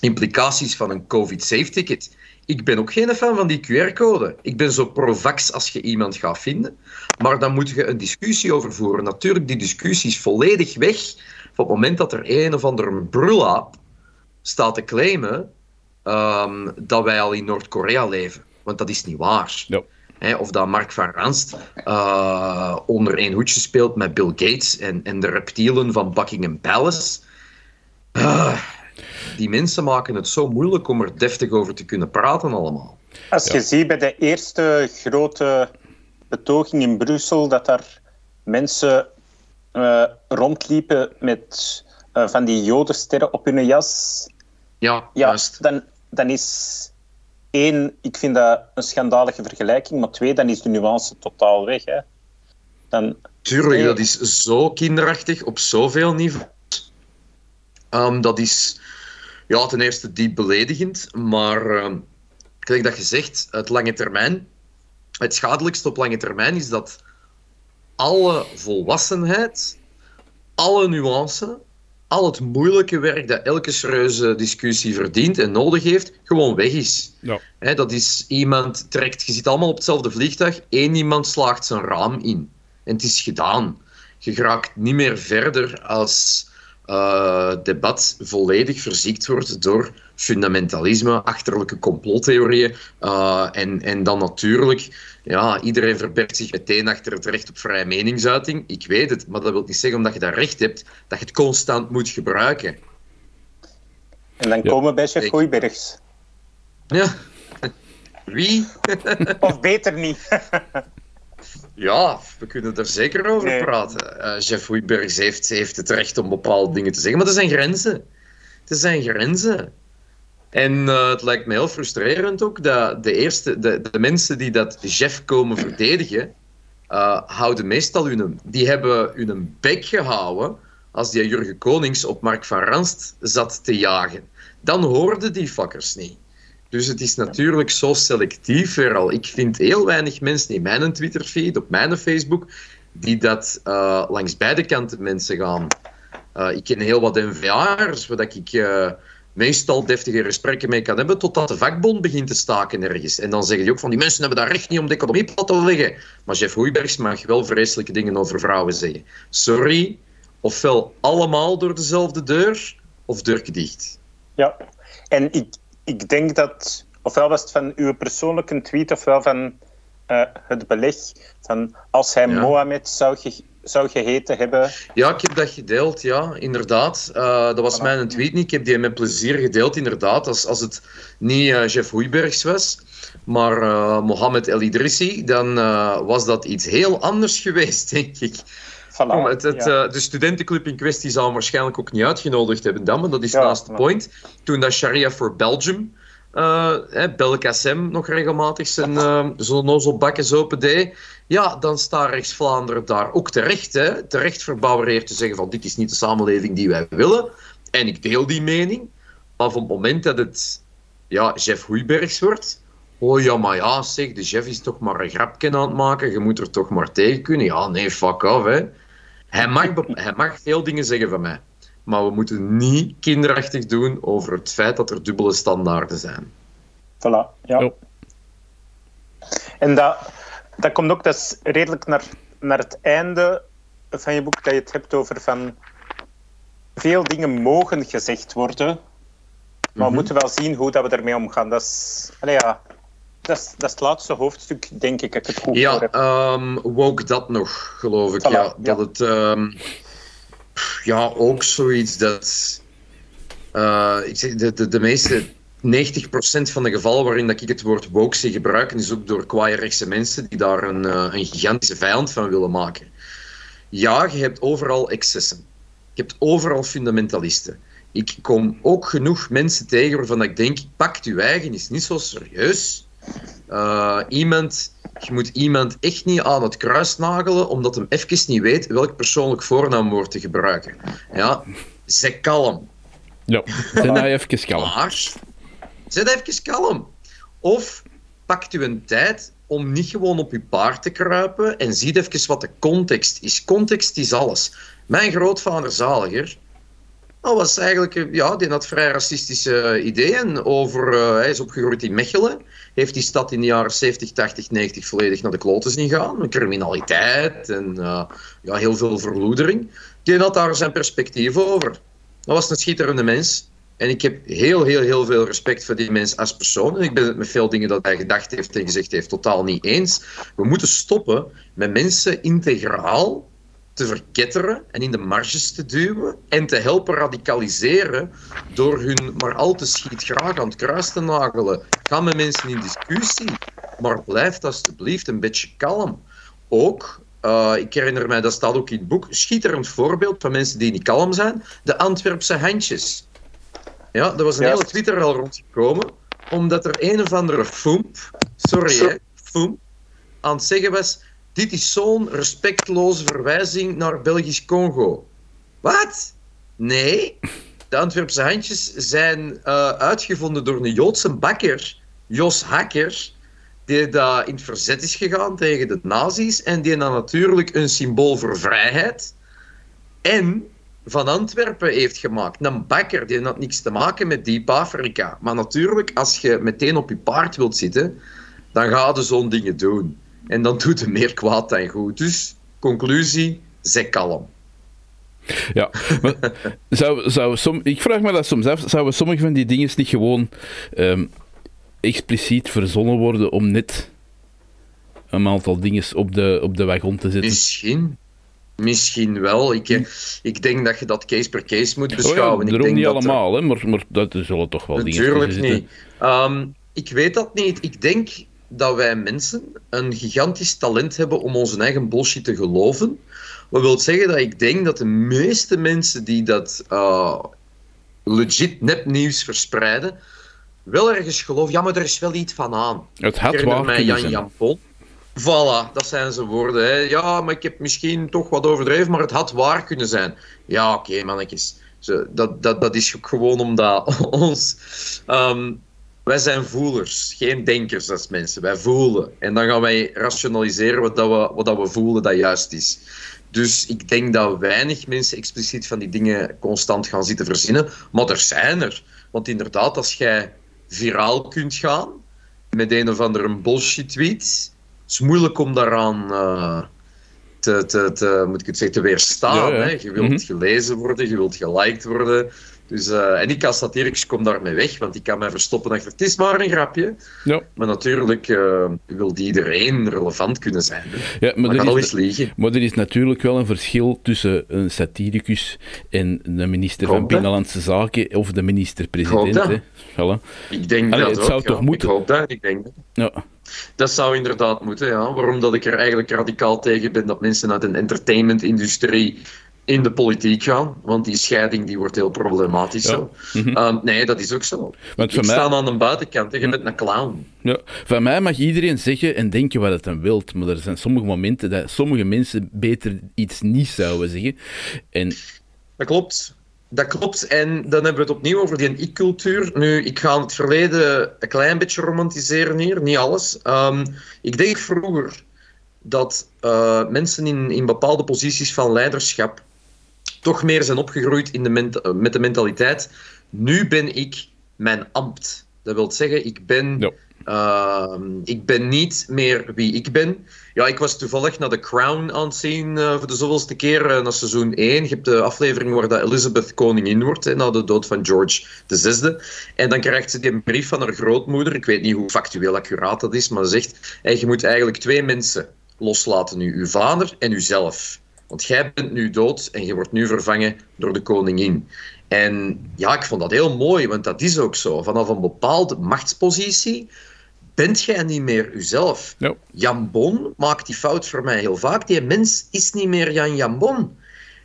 implicaties van een COVID-safe-ticket. Ik ben ook geen fan van die QR-code. Ik ben zo pro-vax als je iemand gaat vinden. Maar dan moet je een discussie over voeren. Natuurlijk, die discussie is volledig weg op het moment dat er een of andere brulaap staat te claimen um, dat wij al in Noord-Korea leven. Want dat is niet waar. Ja of dat Mark van Ranst uh, onder één hoedje speelt met Bill Gates en, en de reptielen van Buckingham Palace. Uh, die mensen maken het zo moeilijk om er deftig over te kunnen praten allemaal. Als je ziet bij de eerste grote betoging in Brussel dat daar mensen uh, rondliepen met van die jodensterren op hun jas. Ja, ja juist. Dan, dan is één, ik vind dat een schandalige vergelijking, maar twee, dan is de nuance totaal weg. Hè. Dan, Tuurlijk, dat is zo kinderachtig op zoveel niveaus. Um, dat is ja, ten eerste diep beledigend, maar um, gelijk dat je zegt, het lange termijn, het schadelijkste op lange termijn is dat alle volwassenheid, alle nuance, al het moeilijke werk dat elke serieuze discussie verdient en nodig heeft, gewoon weg is. Ja. dat is iemand trekt, je zit allemaal op hetzelfde vliegtuig, één iemand slaagt zijn raam in. En het is gedaan. Je raakt niet meer verder als uh, debat volledig verziekt wordt door fundamentalisme, achterlijke complottheorieën. Uh, en, en dan natuurlijk, ja, iedereen verbergt zich meteen achter het recht op vrije meningsuiting. Ik weet het, maar dat wil niet zeggen omdat je dat recht hebt, dat je het constant moet gebruiken. En dan komen we bij chef Gooibergs. Ja. <laughs> Wie? <laughs> of beter niet. <laughs> Ja, we kunnen er zeker over praten. Uh, Jeff Hoeibergs heeft, heeft het recht om bepaalde dingen te zeggen, maar er zijn grenzen. Er zijn grenzen. En uh, het lijkt me heel frustrerend ook dat de, eerste, de, de mensen die dat Jeff komen verdedigen, uh, houden meestal hun, die hebben hun bek gehouden als die Jurgen Konings op Mark van Ranst zat te jagen. Dan hoorden die fuckers niet. Dus het is natuurlijk zo selectief al. Ik vind heel weinig mensen in mijn Twitterfeed, op mijn Facebook, die dat uh, langs beide kanten mensen gaan. Uh, ik ken heel wat NVA'ers, waar ik uh, meestal deftige gesprekken mee kan hebben, totdat de vakbond begint te staken ergens. En dan zeggen die ook van, die mensen hebben daar recht niet om de economie plat te leggen. Maar Jeff Hoeibergs mag wel vreselijke dingen over vrouwen zeggen. Sorry, ofwel allemaal door dezelfde deur, of deur dicht. Ja, en ik, ik denk dat, ofwel was het van uw persoonlijke tweet, ofwel van uh, het beleg, van als hij Mohammed zou, ge zou geheten hebben. Ja, ik heb dat gedeeld, ja, inderdaad. Uh, dat was mijn tweet niet. Ik heb die met plezier gedeeld, inderdaad. Als, als het niet uh, Jeff Hoeibergs was, maar Mohammed El Idrissi, dan was dat iets heel anders <laughs> geweest, denk ik. Voilà, het, het, ja. uh, de studentenclub in kwestie zou hem waarschijnlijk ook niet uitgenodigd hebben dan, maar dat is ja, naast de point. Toen dat Sharia for Belgium, uh, Belkacem nog regelmatig zijn uh, <laughs> zo'n open deed, ja, dan staat rechts-Vlaanderen daar ook terecht, hè, terecht verbouwereerd te zeggen van dit is niet de samenleving die wij willen. En ik deel die mening, maar van het moment dat het ja, Jeff Hoeibergs wordt, Oh ja, maar ja, zeg, de chef is toch maar een grapje aan het maken. Je moet er toch maar tegen kunnen. Ja, nee, fuck off, hè. Hij mag, hij mag veel dingen zeggen van mij. Maar we moeten niet kinderachtig doen over het feit dat er dubbele standaarden zijn. Voilà, ja. Oh. En dat, dat komt ook, dat is redelijk naar, naar het einde van je boek, dat je het hebt over van... veel dingen mogen gezegd worden. Maar we Mhm. moeten wel zien hoe dat we ermee omgaan. Dat is, ja, dat is, dat is het laatste hoofdstuk, denk ik, dat ik het goed Ja, heb. ehm woke dat nog, geloof ik. Voilà, ja, ja. Dat het... ehm, ja, ook zoiets dat... eh, ik zeg, de, de, de meeste... 90% van de gevallen waarin dat ik het woord woke zie gebruiken, is ook door kwaaie rechtse mensen die daar een, eh, een gigantische vijand van willen maken. Ja, je hebt overal excessen. Je hebt overal fundamentalisten. Ik kom ook genoeg mensen tegen waarvan ik denk, pak je eigen, is niet zo serieus. Eh, iemand, je moet iemand echt niet aan het kruis nagelen, omdat hem even niet weet welk persoonlijk voornaamwoord te gebruiken. Ja, zeg kalm. Ja, zijn nou even kalm. Maar, zet even kalm. Of pakt u een tijd om niet gewoon op uw paard te kruipen en ziet even wat de context is. Context is alles. Mijn grootvader Zaliger, dat was eigenlijk, eh, ja, die had vrij racistische ideeën over, eh, hij is opgegroeid in Mechelen, heeft die stad in de jaren 70, 80, 90 volledig naar de kloten zien gaan, criminaliteit en eh, ja, heel veel verloedering. Die had daar zijn perspectief over. Dat was een schitterende mens. En ik heb heel, heel, heel veel respect voor die mens als persoon. En ik ben het met veel dingen dat hij gedacht heeft en gezegd heeft totaal niet eens. We moeten stoppen met mensen integraal te verketteren en in de marges te duwen en te helpen radicaliseren door hun maar al te schiet graag aan het kruis te nagelen. Ga met mensen in discussie, maar blijf alsjeblieft een beetje kalm. Ook, eh, ik herinner mij, dat staat ook in het boek, schitterend voorbeeld van mensen die niet kalm zijn, de Antwerpse handjes. Ja, er was een Juist. hele Twitter al rondgekomen, omdat er een of andere foemp, sorry hè, foemp, aan het zeggen was, dit is zo'n respectloze verwijzing naar Belgisch-Congo. Wat? Nee. De Antwerpse handjes zijn eh, uitgevonden door een Joodse bakker, Jos Hakker, die daar in het verzet is gegaan tegen de nazi's en die dan natuurlijk een symbool voor vrijheid en van Antwerpen heeft gemaakt. Een bakker, die had niks te maken met Diep Afrika. Maar natuurlijk, als je meteen op je paard wilt zitten, dan ga je zo'n dingen doen. En dan doet het meer kwaad dan goed. Dus, conclusie, zeg kalm. Ja, maar <laughs> zou, zou som, ik vraag me dat soms af, zouden sommige van die dingen niet gewoon ehm, expliciet verzonnen worden om net een aantal dingen op de, op de wagon te zetten? Misschien. Misschien wel. Ik, eh, ik denk dat je dat case per case moet Oh ja, beschouwen. ik denk niet dat er- allemaal, hè, maar, maar dat zullen toch wel dingen Natuurlijk zitten. niet. Ehm, ik weet dat niet. Ik denk dat wij mensen een gigantisch talent hebben om onze eigen bullshit te geloven. Wat wil zeggen dat ik denk dat de meeste mensen die dat eh, legit nepnieuws verspreiden, wel ergens geloven, ja, maar er is wel iets van aan. Het had waar kunnen Jan zijn. Voilà, dat zijn zijn woorden. Hè. Ja, maar ik heb misschien toch wat overdreven, maar het had waar kunnen zijn. Ja, oké, mannetjes. Zo, dat, dat, dat is gewoon omdat <laughs> ons... ehm, wij zijn voelers, geen denkers als mensen. Wij voelen. En dan gaan wij rationaliseren wat, dat we, wat dat we voelen dat juist is. Dus ik denk dat weinig mensen expliciet van die dingen constant gaan zitten verzinnen. Maar er zijn er. Want inderdaad, als jij viraal kunt gaan met een of andere bullshit tweet, is moeilijk om daaraan eh, te, te, te, moet ik het zeggen, te weerstaan. Ja, ja. Hè? Je wilt Mhm. gelezen worden, je wilt geliked worden. Dus, eh, en ik als satiricus kom daarmee weg, want ik kan mij verstoppen achter het is maar een grapje. Ja. Maar natuurlijk eh, wil iedereen relevant kunnen zijn. Hè? Ja, maar, er is, eens liegen. maar er is natuurlijk wel een verschil tussen een satiricus en de minister van dat. Binnenlandse Zaken of de minister-president. Voilà. Ik denk Allee, dat het ook, zou ja. toch moeten? Ik hoop dat, ik denk dat. Ja. Dat zou inderdaad moeten, ja. Waarom dat ik er eigenlijk radicaal tegen ben dat mensen uit een entertainment-industrie in de politiek gaan. Want die scheiding die wordt heel problematisch. Ja. Mhm. Ehm, nee, dat is ook zo. Want ik voor mij- sta aan de buitenkant en je bent een clown. Ja, van mij mag iedereen zeggen en denken wat het dan wilt, maar er zijn sommige momenten dat sommige mensen beter iets niet zouden zeggen. En Dat klopt. Dat klopt. En dan hebben we het opnieuw over die ik-cultuur. Nu, ik ga het verleden een klein beetje romantiseren hier, niet alles. Ehm, ik denk vroeger dat eh, mensen in, in bepaalde posities van leiderschap toch meer zijn opgegroeid in de eh, met de mentaliteit. Nu ben ik mijn ambt. Dat wil zeggen, ik ben. Ehm, ik ben niet meer wie ik ben. Ja, ik was toevallig naar The Crown aan het zien uh, voor de zoveelste keer, uh, naar seizoen 1. Je hebt de aflevering waar dat Elizabeth koningin wordt, hè, na de dood van George VI. En dan krijgt ze die een brief van haar grootmoeder. Ik weet niet hoe factueel accuraat dat is, maar ze zegt: hey, je moet eigenlijk twee mensen loslaten nu, uw vader en uzelf. Want jij bent nu dood en je wordt nu vervangen door de koningin. En ja, ik vond dat heel mooi, want dat is ook zo. Vanaf een bepaalde machtspositie bent jij niet meer uzelf. No. Jan Bon maakt die fout voor mij heel vaak. Die mens is niet meer Jan Jan Bon.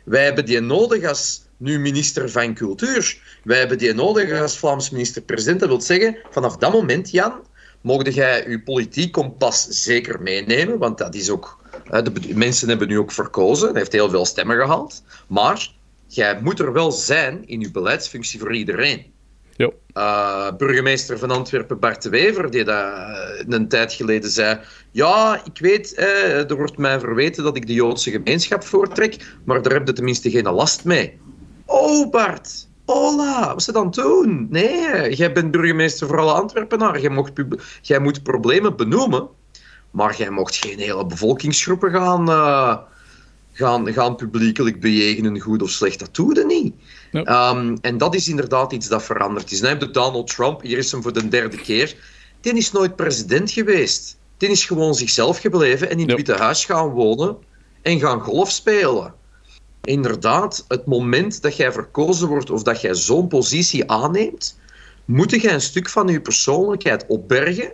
Wij hebben die nodig als nu minister van Cultuur. Wij hebben die nodig als Vlaams minister-president. Dat wil zeggen, vanaf dat moment, Jan, mogen jij je politiek kompas zeker meenemen, want dat is ook... De mensen hebben nu ook verkozen, heeft heel veel stemmen gehaald. Maar jij moet er wel zijn in je beleidsfunctie voor iedereen. Uh, burgemeester van Antwerpen, Bart de Wever, die dat uh, een tijd geleden zei: Ja, ik weet, er wordt mij verweten dat ik de Joodse gemeenschap voortrek, maar daar heb je tenminste geen last mee. Oh, Bart, hola, wat ze dan doen? Nee, jij bent burgemeester voor alle Antwerpenaren. Jij, jij moet problemen benoemen, maar jij mocht geen hele bevolkingsgroepen gaan, uh, gaan, gaan publiekelijk bejegenen, goed of slecht. Dat doe je niet. Um, en dat is inderdaad iets dat veranderd is. Heb je Donald Trump, hier is hem voor de derde keer. Die is nooit president geweest. Die is gewoon zichzelf gebleven en in het Witte Huis gaan wonen en gaan golf spelen. Inderdaad, het moment dat jij verkozen wordt of dat jij zo'n positie aanneemt, moet jij een stuk van je persoonlijkheid opbergen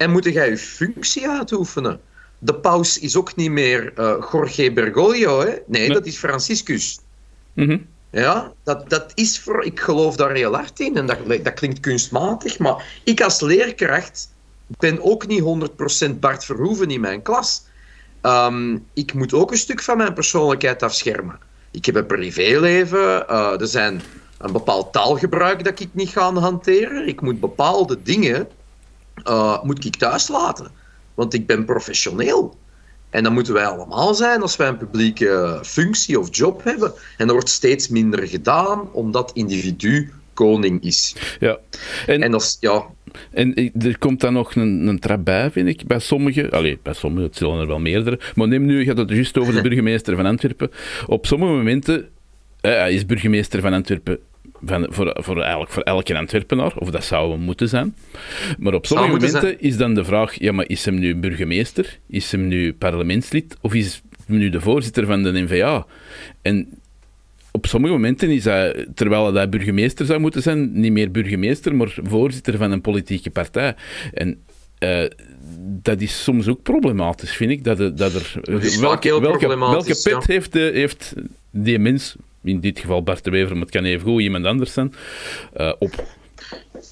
en moet jij je functie uitoefenen. De paus is ook niet meer uh, Jorge Bergoglio, hè? Nee, dat is Franciscus. Mm ja, dat, dat is voor... Ik geloof daar heel hard in en dat, dat klinkt kunstmatig, maar ik als leerkracht ben ook niet 100% Bart Verhoeven in mijn klas. Ehm, ik moet ook een stuk van mijn persoonlijkheid afschermen. Ik heb een privéleven, uh, er zijn een bepaald taalgebruik dat ik niet ga hanteren. Ik moet bepaalde dingen uh, moet ik thuis laten, want ik ben professioneel. En dat moeten wij allemaal zijn als wij een publieke functie of job hebben. En dat wordt steeds minder gedaan, omdat individu koning is. Ja. En, en, dat ja... en er komt dan nog een, een trap bij, vind ik, bij sommigen. Allee, bij sommigen, het zullen er wel meerdere. Maar neem nu, je had het juist over de <laughs> burgemeester van Antwerpen. Op sommige momenten uh, is burgemeester van Antwerpen van, voor, voor, eigenlijk voor elke Antwerpenaar, of dat zou moeten zijn. Maar op sommige momenten is dan de vraag, ja, maar is hem nu burgemeester? Is hem nu parlementslid? Of is hem nu de voorzitter van de NVA? En op sommige momenten is hij, terwijl hij burgemeester zou moeten zijn, niet meer burgemeester, maar voorzitter van een politieke partij. En uh, dat is soms ook problematisch, vind ik. Dat, dat er, welke, welke, welke pet heeft, de, heeft die mens in dit geval Bart de Wever, maar het kan even goed iemand anders zijn, uh, op.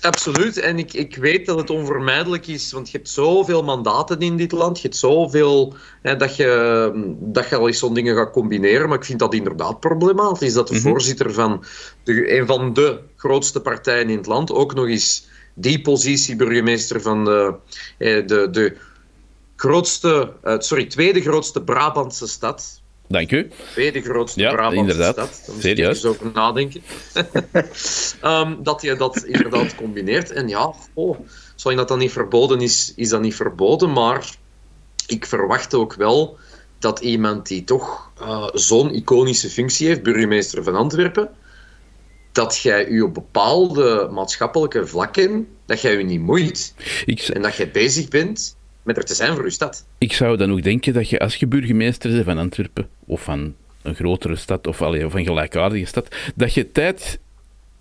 Absoluut. En ik, ik weet dat het onvermijdelijk is, want je hebt zoveel mandaten in dit land. Je hebt zoveel hè, dat, je, dat je al eens zo'n dingen gaat combineren. Maar ik vind dat inderdaad problematisch. Dat de mhm. voorzitter van de, een van de grootste partijen in het land ook nog eens die positie burgemeester van de, eh, de, de grootste, uh, sorry, tweede grootste Brabantse stad, Dank u. Tweede grootste ja, Brabantse inderdaad. stad. Serieus. eens over nadenken. um, <laughs> dat je dat inderdaad combineert. En ja, oh, zolang dat dan niet verboden is, is dat niet verboden. Maar ik verwacht ook wel dat iemand die toch uh, zo'n iconische functie heeft, burgemeester van Antwerpen, dat jij je op bepaalde maatschappelijke vlakken, dat jij je niet moeit. Ik... En dat jij bezig bent met er te zijn voor uw stad. Ik zou dan ook denken dat je als je burgemeester bent van Antwerpen of van een grotere stad of, allee, of een gelijkaardige stad, dat je tijd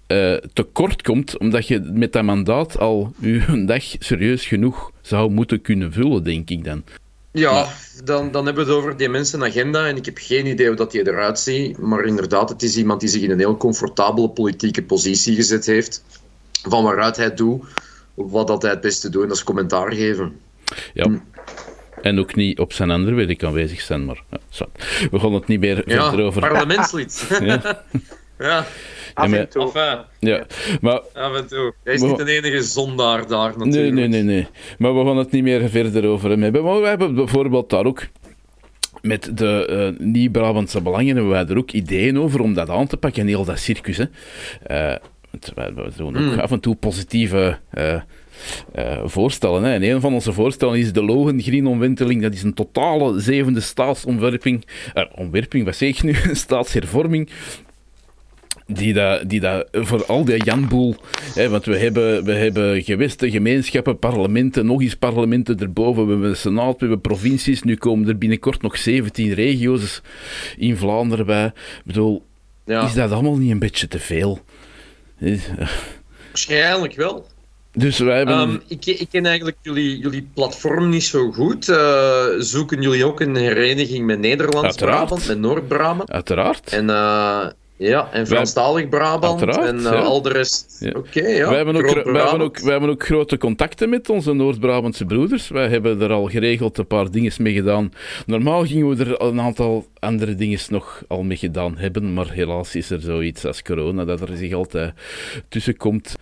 uh, tekort komt omdat je met dat mandaat al je <laughs> dag serieus genoeg zou moeten kunnen vullen, denk ik dan. Ja, dan, dan hebben we het over die mensenagenda en ik heb geen idee hoe dat die eruit ziet, maar inderdaad, het is iemand die zich in een heel comfortabele politieke positie gezet heeft, van waaruit hij doet wat dat hij het beste doet, en dat is commentaar geven. Ja. En ook niet op zijn andere werk aanwezig zijn, maar ja, we gaan het niet meer ja, verder over... parlementslid. <laughs> ja. ja. Af en toe. Enfin, ja, maar... Af en toe. Hij is niet de enige zondaar daar, natuurlijk. Nee, nee, nee, nee. Maar we gaan het niet meer verder over hem hebben. Maar we hebben bijvoorbeeld daar ook met de uh, Nieuw-Brabantse Belangen hebben wij er ook ideeën over om dat aan te pakken, en heel dat circus. Hè. Uh, We doen ook mm. af en toe positieve uh, uh, voorstellen. Hè. En een van onze voorstellen is de Logen-Green-omwenteling. Dat is een totale zevende staatsomwerping. Uh, omwerping, wat zeg ik nu? <laughs> staatshervorming die dat, die dat voor al die janboel, hè, want we hebben, we hebben gewesten, gemeenschappen, parlementen, nog eens parlementen erboven, we hebben een senaat, we hebben provincies, nu komen er binnenkort nog 17 regio's in Vlaanderen bij. Ik bedoel, ja. is dat allemaal niet een beetje te veel? Waarschijnlijk wel. Dus wij hebben... Um, ik, ik, ken eigenlijk jullie, jullie platform niet zo goed. Uh, zoeken jullie ook een hereniging met Nederlands-Brabant, met Noord-Brabant? Uiteraard. En uh, ja, en Franstalig Brabant en uh, al de rest. Oké, okay, ja. Wij hebben, ook, wij, hebben ook, wij hebben ook grote contacten met onze Noord-Brabantse broeders. Wij hebben er al geregeld een paar dingen mee gedaan. Normaal gingen we er een aantal andere dingen nog al mee gedaan hebben, maar helaas is er zoiets als corona dat er zich altijd tussen komt,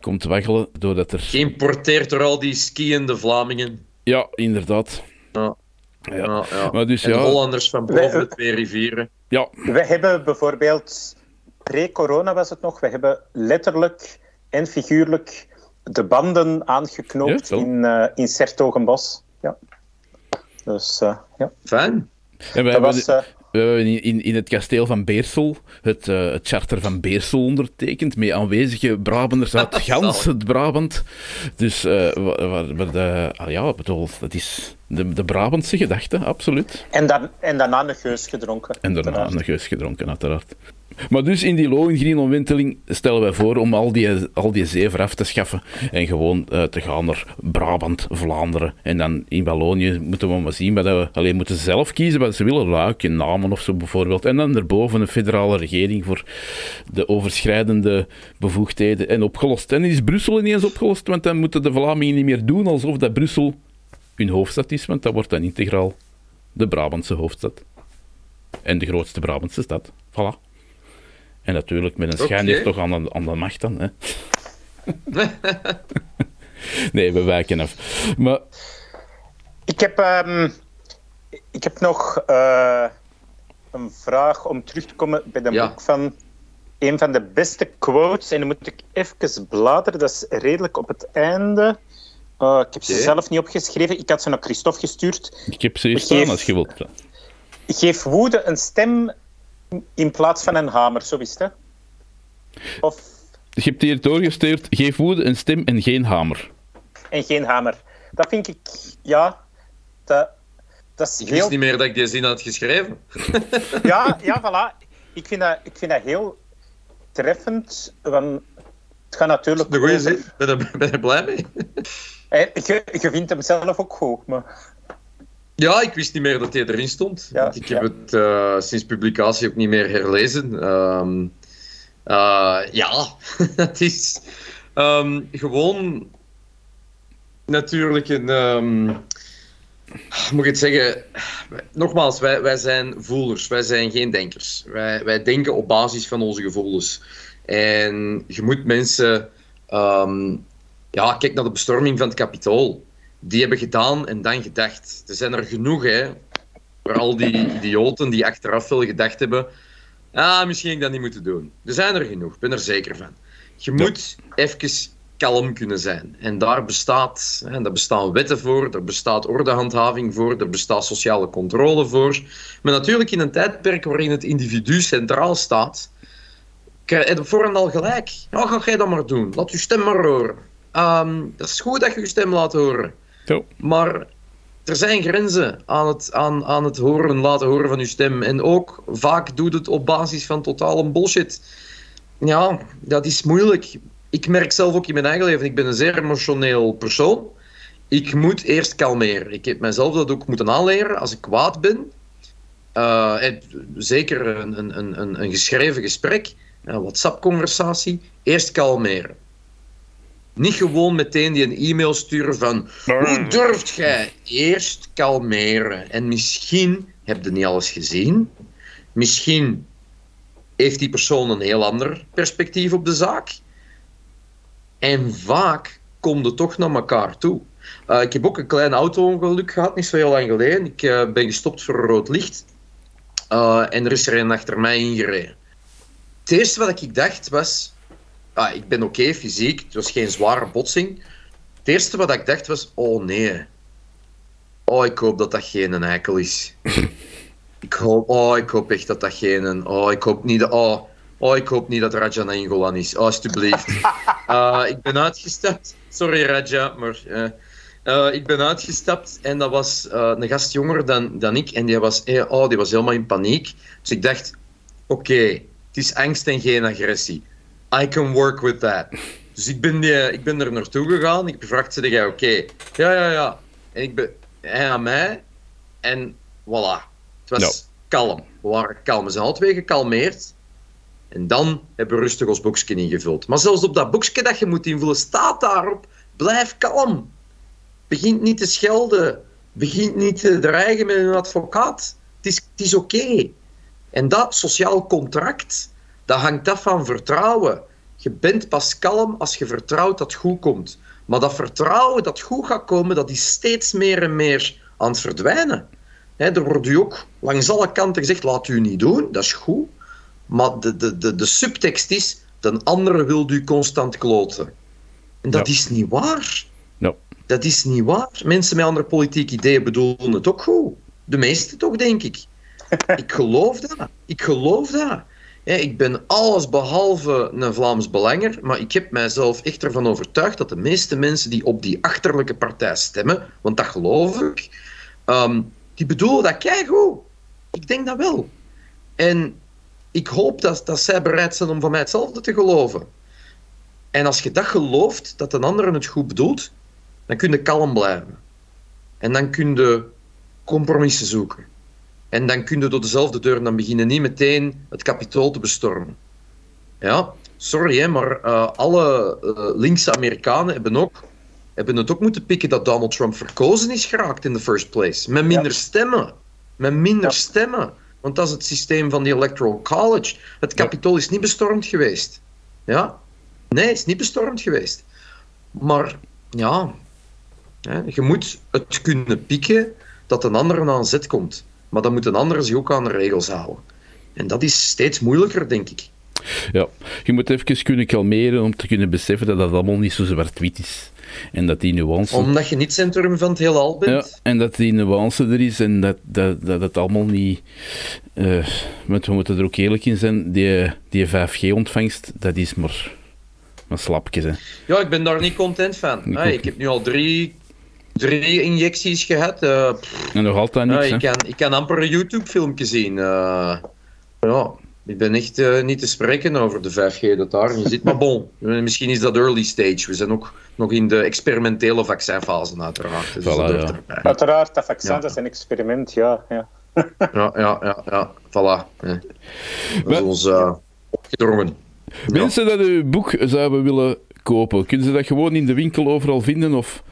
komt waggelen. Doordat er... Geïmporteerd door al die skiënde Vlamingen. Ja, inderdaad. Ja. Ja. ja, ja. Maar dus, en ja, Hollanders van boven de twee rivieren. Ja. We hebben bijvoorbeeld, pre-corona was het nog, we hebben letterlijk en figuurlijk de banden aangeknoopt in, uh, in Sertogenbos. Ja. Dus, uh, ja. Fijn. En we, hebben, was, uh, we hebben in, in het kasteel van Beersel het, uh, het charter van Beersel ondertekend, met aanwezige Brabanders uit <laughs> gans het Brabant. Dus uh, waar, waar de, ah ja, bedoel, dat is de, de Brabantse gedachte, absoluut. En, dan, en daarna een geus gedronken. En daarna een geus gedronken, uiteraard. Maar dus in die Lohengrin-omwenteling stellen wij voor om al die, al die zeven af te schaffen en gewoon uh, te gaan naar Brabant, Vlaanderen. En dan in Wallonië moeten we maar zien, wat we alleen moeten zelf kiezen wat ze willen, Luik, namen of zo bijvoorbeeld. En dan erboven een federale regering voor de overschrijdende bevoegdheden en opgelost. En is Brussel ineens opgelost, want dan moeten de Vlamingen niet meer doen alsof dat Brussel hun hoofdstad is, want dat wordt dan integraal de Brabantse hoofdstad. En de grootste Brabantse stad. Voilà. En natuurlijk met een schijn okay. toch aan de, aan de macht dan. Hè. <laughs> nee, we wijken af. Maar... Ik heb, um, ik heb nog uh, een vraag om terug te komen bij de ja. boek van een van de beste quotes. En dan moet ik even bladeren, dat is redelijk op het einde. Uh, ik heb ze okay. zelf niet opgeschreven. Ik had ze naar Christophe gestuurd. Ik heb ze hier staan als je wilt. Geef woede een stem in plaats van een hamer, zo is het. Of... Je hebt hier doorgestuurd, geef woede een stem en geen hamer. En geen hamer. Dat vind ik, ja, dat, dat is ik heel... wist niet meer dat ik die zin had geschreven. <laughs> ja, ja, voilà. Ik vind dat, ik vind dat heel treffend, want het gaat natuurlijk... De goede zin, ben je, ben je blij mee? je, je vindt hem zelf ook goed, maar... Ja, ik wist niet meer dat hij erin stond. Ja, ik heb ja. het uh, sinds publicatie ook niet meer herlezen. Um, uh, ja, <laughs> het is um, gewoon natuurlijk een. Um, moet ik het zeggen? Nogmaals, wij, wij zijn voelers, wij zijn geen denkers. Wij, wij denken op basis van onze gevoelens. En je moet mensen. ja, kijk naar de bestorming van het kapitool die hebben gedaan en dan gedacht. Er zijn er genoeg, hè. Voor al die idioten die achteraf veel gedacht hebben. Ah, misschien ik dat niet moeten doen. Er zijn er genoeg, ik ben er zeker van. Je moet even kalm kunnen zijn. En daar bestaat, hè, daar bestaan wetten voor, er bestaat ordehandhaving voor, er bestaat sociale controle voor. Maar natuurlijk in een tijdperk waarin het individu centraal staat, heb je voorhand al gelijk. Nou, ga jij dat maar doen. Laat je stem maar horen. Um, dat is goed dat je je stem laat horen. Maar er zijn grenzen aan het, aan, aan het horen, laten horen van uw stem. En ook vaak doet het op basis van totale bullshit. Ja, dat is moeilijk. Ik merk zelf ook in mijn eigen leven, ik ben een zeer emotioneel persoon. Ik moet eerst kalmeren. Ik heb mezelf dat ook moeten aanleren als ik kwaad ben. Uh, zeker een, een, een, een geschreven gesprek, een WhatsApp-conversatie. Eerst kalmeren. Niet gewoon meteen die een e-mail sturen van hoe durft jij? Eerst kalmeren. En misschien heb je niet alles gezien. Misschien heeft die persoon een heel ander perspectief op de zaak. En vaak komt het toch naar elkaar toe. Uh, ik heb ook een klein auto-ongeluk gehad, niet zo heel lang geleden. Ik uh, ben gestopt voor een rood licht. Uh, en er is er een achter mij ingereden. Het eerste wat ik dacht was... ah, ik ben oké fysiek, het was geen zware botsing. Het eerste wat ik dacht was, oh nee. Oh, ik hoop dat dat geen eikel is. <laughs> ik hoop, oh, ik hoop echt dat dat geen, oh, ik hoop niet dat, oh, oh, ik hoop niet dat Raja Nainggolan is, oh, alsjeblieft. Uh, <laughs> ik ben uitgestapt, sorry Raja, maar... Uh, uh, ik ben uitgestapt en dat was een gast jonger dan, dan ik. En die was, oh, die was helemaal in paniek. Dus ik dacht, oké, het is angst en geen agressie. I can work with that. Dus ik ben, die, ik ben er naartoe gegaan. Ik gevraagd, zeg jij oké? Ja, ja, ja. En ik ben, hij aan mij. En voilà. Het was kalm. We waren kalm. We zijn alle twee gekalmeerd. En dan hebben we rustig ons boekje ingevuld. Maar zelfs op dat boekje dat je moet invullen, staat daarop, blijf kalm. Begint niet te schelden. Begint niet te dreigen met een advocaat. Het is, het is oké. En dat sociaal contract, dat hangt af van vertrouwen. Je bent pas kalm als je vertrouwt dat het goed komt. Maar dat vertrouwen dat goed gaat komen, dat is steeds meer en meer aan het verdwijnen. er wordt u ook langs alle kanten gezegd, laat u niet doen, dat is goed. Maar de, de, de, de subtekst is, de andere wil u constant kloten. En dat is niet waar. Dat is niet waar. Mensen met andere politieke ideeën bedoelen het ook goed. De meeste toch, denk ik. <laughs> Ik geloof dat. Ik geloof dat. Ik ben alles behalve een Vlaams belanger, maar ik heb mijzelf echt ervan overtuigd dat de meeste mensen die op die achterlijke partij stemmen, want dat geloof ik, um, die bedoelen dat keigoed. Ik denk dat wel. En ik hoop dat, dat zij bereid zijn om van mij hetzelfde te geloven. En als je dat gelooft, dat een ander het goed bedoelt, dan kun je kalm blijven. En dan kun je compromissen zoeken. En dan kun je door dezelfde deur dan beginnen niet meteen het kapitool te bestormen. Ja, sorry, hè, maar uh, alle uh, linkse Amerikanen hebben, ook, hebben het ook moeten pikken dat Donald Trump verkozen is geraakt in the first place. Met minder stemmen. Met minder stemmen. Want dat is het systeem van de Electoral College. Het kapitool is niet bestormd geweest. Ja? Nee, het is niet bestormd geweest. Maar ja, je moet het kunnen pikken dat een ander aan zet komt. Maar dan moet een ander zich ook aan de regels houden. En dat is steeds moeilijker, denk ik. Ja, je moet even kunnen kalmeren om te kunnen beseffen dat dat allemaal niet zo zwart-wit is. En dat die nuance... Omdat je niet centrum van het heelal bent. Ja, en dat die nuance er is en dat, dat, dat het allemaal niet... Uh, we moeten er ook eerlijk in zijn, die, die 5G-ontvangst, dat is maar, maar slapjes. Hè. Ja, ik ben daar niet content van. Ik, ik heb nu al drie drie injecties gehad. Uh, en nog altijd niks, uh, ik, kan, ik kan amper een YouTube-filmpje zien. Uh, ja, ik ben echt uh, niet te spreken over de 5G dat daar in zit. Maar <laughs> bon, misschien is dat early stage. We zijn ook nog in de experimentele vaccinfase uiteraard. Dus voilà, ja. Uiteraard, dat vaccin ja. dat is een experiment, ja. Ja, <laughs> ja, ja, ja, ja. voilà. Ja. Dat is ons opgedrongen. Mensen dat uw boek zouden willen kopen, kunnen ze dat gewoon in de winkel overal vinden? Of...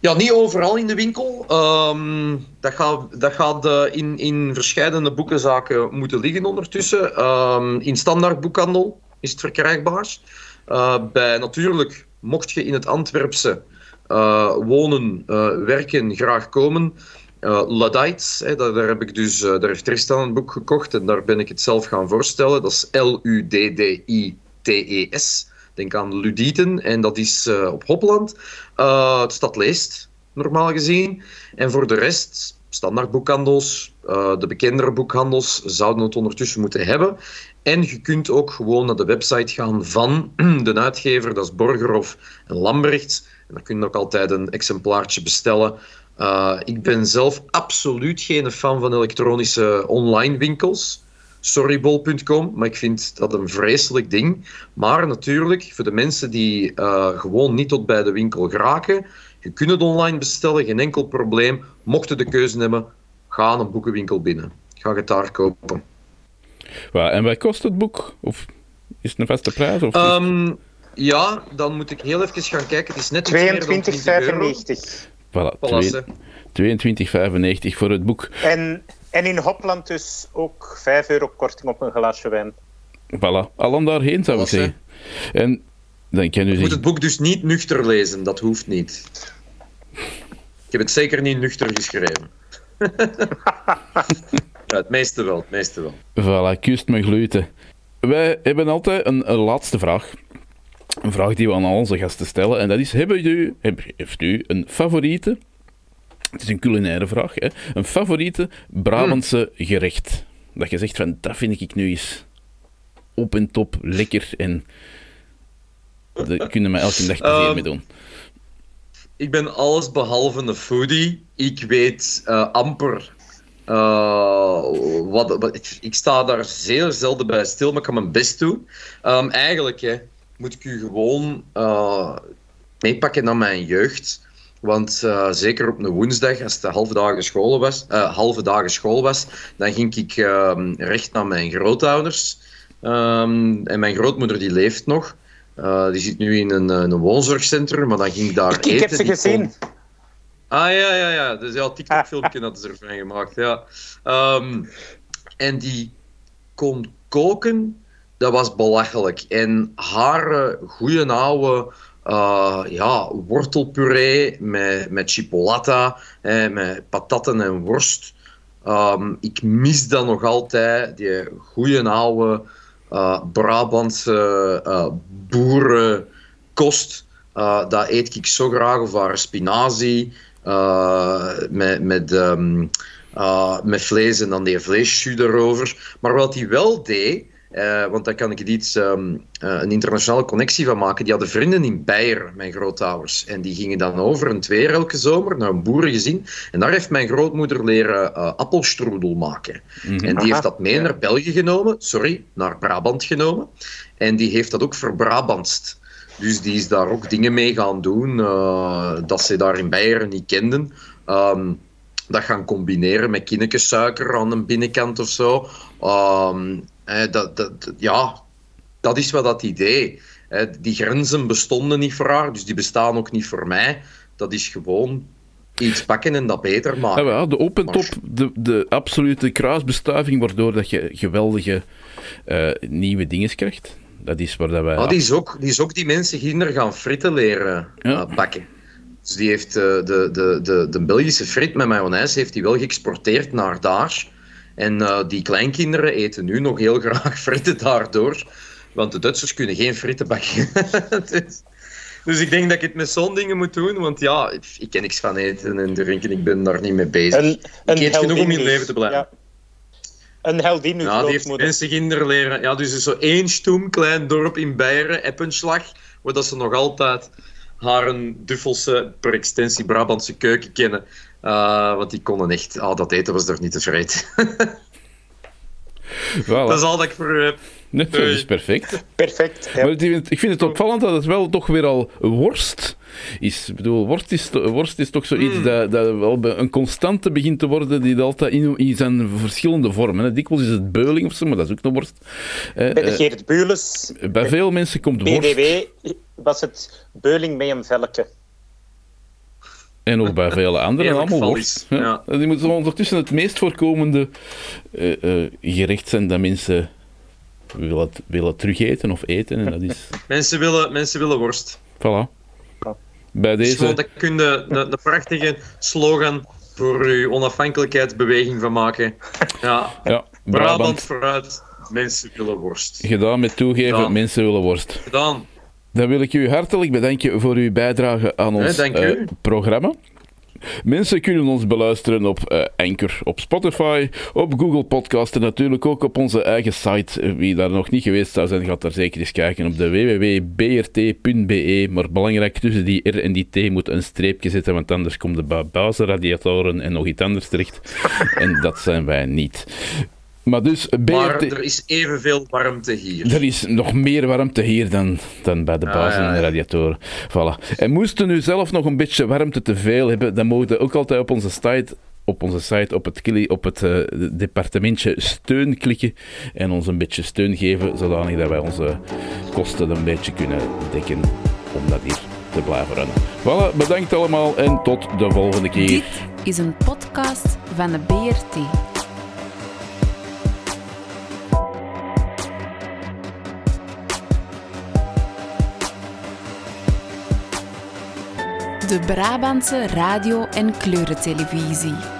Ja, niet overal in de winkel. Ehm, dat gaat, dat gaat uh, in, in verschillende boekenzaken moeten liggen ondertussen. Um, in standaard boekhandel is het verkrijgbaar. Uh, bij natuurlijk, mocht je in het Antwerpse uh, wonen, werken, graag komen. Uh, Luddites, hè, daar, daar, heb ik dus, daar heeft Tristan een boek gekocht en daar ben ik het zelf gaan voorstellen. Dat is L-U-D-D-I-T-E-S. Denk aan Ludieten en dat is uh, op Hopland. Het stad leest, normaal gezien. En voor de rest, standaard boekhandels, uh, de bekendere boekhandels zouden het ondertussen moeten hebben. En je kunt ook gewoon naar de website gaan van <clears throat> de uitgever, dat is Borgerhof en Lambrechts. En daar kun je ook altijd een exemplaartje bestellen. ik ben zelf absoluut geen fan van elektronische online winkels sorrybol.com, maar ik vind dat een vreselijk ding. Maar natuurlijk, voor de mensen die uh, gewoon niet tot bij de winkel geraken, je kunt het online bestellen, geen enkel probleem. Mochten de keuze hebben, ga een boekenwinkel binnen. Ga het daar kopen. en wat kost het boek? Of is het een vaste prijs? Of um, ja, dan moet ik heel even gaan kijken. Het is net 22,95. Voilà, 22,95 voor het boek. En en in Hopland dus ook 5 euro korting op een glaasje wijn. Voilà, allen daarheen zou ik zeggen. En dan kan u je moet het boek dus niet nuchter lezen, dat hoeft niet. Ik heb het zeker niet nuchter geschreven. <laughs> ja, het meeste wel, het meeste wel. Voilà, kust mijn gluten. wij hebben altijd een, een laatste vraag. Een vraag die we aan al onze gasten stellen. En dat is, hebben u, heeft u een favoriete, het is een culinaire vraag, hè, een favoriete Brabantse gerecht? Dat je zegt van, dat vind ik nu eens op en top lekker en daar kunnen we elke dag plezier Ehm, mee doen. Ik ben alles behalve een foodie. Ik weet eh, amper. eh, wat, wat, ik, ik sta daar zeer zelden bij stil, maar ik kan mijn best doen. Ehm, eigenlijk hè, moet ik u gewoon eh, meepakken naar mijn jeugd. Want eh, zeker op een woensdag, als het de halve dagen school was, eh, halve dagen school was, dan ging ik ehm, recht naar mijn grootouders. Ehm, en mijn grootmoeder die leeft nog. Eh, die zit nu in een, een woonzorgcentrum, maar dan ging ik daar Ik, eten. ik heb ze gezien. kon- Ah ja, ja, ja. Dus ja, TikTok-filmpje <laughs> hadden ze ervan gemaakt. Ja. Ehm, en die kon koken, dat was belachelijk. En haar goeie oude eh, ja, wortelpuree met, met chipolata, met patatten en worst. Ehm, ik mis dat nog altijd, die goeie oude eh, Brabantse eh, boerenkost. Eh, dat eet ik zo graag, of haar spinazie met, met, ehm, eh, met vlees en dan die vleesjus erover. Maar wat hij wel deed, eh, want daar kan ik iets, ehm, eh, een internationale connectie van maken. Die hadden vrienden in Beieren, mijn grootouders. En die gingen dan over een twee elke zomer naar een boerengezin. En daar heeft mijn grootmoeder leren eh appelstroedel maken. En die heeft dat mee ja. naar België genomen, sorry, naar Brabant genomen. En die heeft dat ook verbrabantst. Dus die is daar ook dingen mee gaan doen dat ze daar in Beieren niet kenden. Ehm, dat gaan combineren met kinnekensuiker aan de binnenkant of zo. Ehm, eh, dat, dat, ja, dat is wat dat idee. Eh, die grenzen bestonden niet voor haar, dus die bestaan ook niet voor mij. Dat is gewoon iets pakken en dat beter Ja, maken. wel, de open top, de, de absolute kruisbestuiving, waardoor dat je geweldige eh, nieuwe dingen krijgt. Dat is waar dat wij... Ah, die, is ook, die is ook die mensen kinderen gaan fritten leren Ja. eh, bakken. Dus die heeft eh, de, de, de, de Belgische frit met mayonaise heeft die wel geëxporteerd naar daar. En eh, die kleinkinderen eten nu nog heel graag <laughs> fritten daardoor. Want de Duitsers kunnen geen fritten bakken. <laughs> dus, dus ik denk dat ik het met zo'n dingen moet doen. Want ja, ik, ik ken niks van eten en drinken. Ik ben daar niet mee bezig. Een, een eet genoeg om in leven te blijven. Ja. Een heldin, Ja, die heeft mensen kinderen leren. Ja, dus er is zo één stoem klein dorp in Beieren, Eppenslag, waar dat ze nog altijd haar een Duffelse, per extensie Brabantse keuken kennen. Uh, want die konden echt... Ah, dat eten was er niet tevreden. <laughs> Voilà. dat is al dat ik voor heb. Nee, dat is perfect. Perfect. Ja. Maar het- ik vind het opvallend dat het wel toch weer al worst is. Ik bedoel, worst is, worst is toch zoiets Hmm. dat, dat wel een constante begint te worden, die altijd in, in zijn verschillende vormen. Hè. Dikwijls is het beuling of zo, maar dat is ook nog worst. Eh, Bij de eh, Geert Bules, bij veel mensen komt worst. BWW, was het beuling met een velke. En ook bij vele anderen allemaal worst. Ja. Die moeten ondertussen het meest voorkomende eh, eh, gerecht zijn dat mensen willen, willen terugeten of eten. En dat is... <laughs> Mensen willen, mensen willen worst. Voilà. Bij Dus deze... daar kun je een, een prachtige slogan voor uw onafhankelijkheidsbeweging van maken. Ja, Ja, Brabant Brabant. vooruit, mensen willen worst. Gedaan met toegeven, mensen willen worst. Gedaan. Dan wil ik u hartelijk bedanken voor uw bijdrage aan ons eh, programma. Mensen kunnen ons beluisteren op eh, Anchor, op Spotify, op Google Podcast en natuurlijk ook op onze eigen site. Eh, Wie daar nog niet geweest zou zijn, gaat daar zeker eens kijken op de www.brt.be. Maar belangrijk, tussen die R en die T moet een streepje zitten, want anders komt de bazenradiatoren en nog iets anders terecht. en dat zijn wij niet. Maar dus, BRT... Maar er is evenveel warmte hier. Er is nog meer warmte hier dan, dan bij de Ah, bazen ja, en de radiatoren. Voilà. En moesten u zelf nog een beetje warmte te veel hebben, dan mogen we ook altijd op onze site op onze site op het, kli- op het eh, departementje steun klikken en ons een beetje steun geven, zodanig dat wij onze kosten een beetje kunnen dekken om dat hier te blijven runnen. Voilà, bedankt allemaal en tot de volgende keer. Dit is een podcast van de BRT. De Brabantse radio- en kleurentelevisie.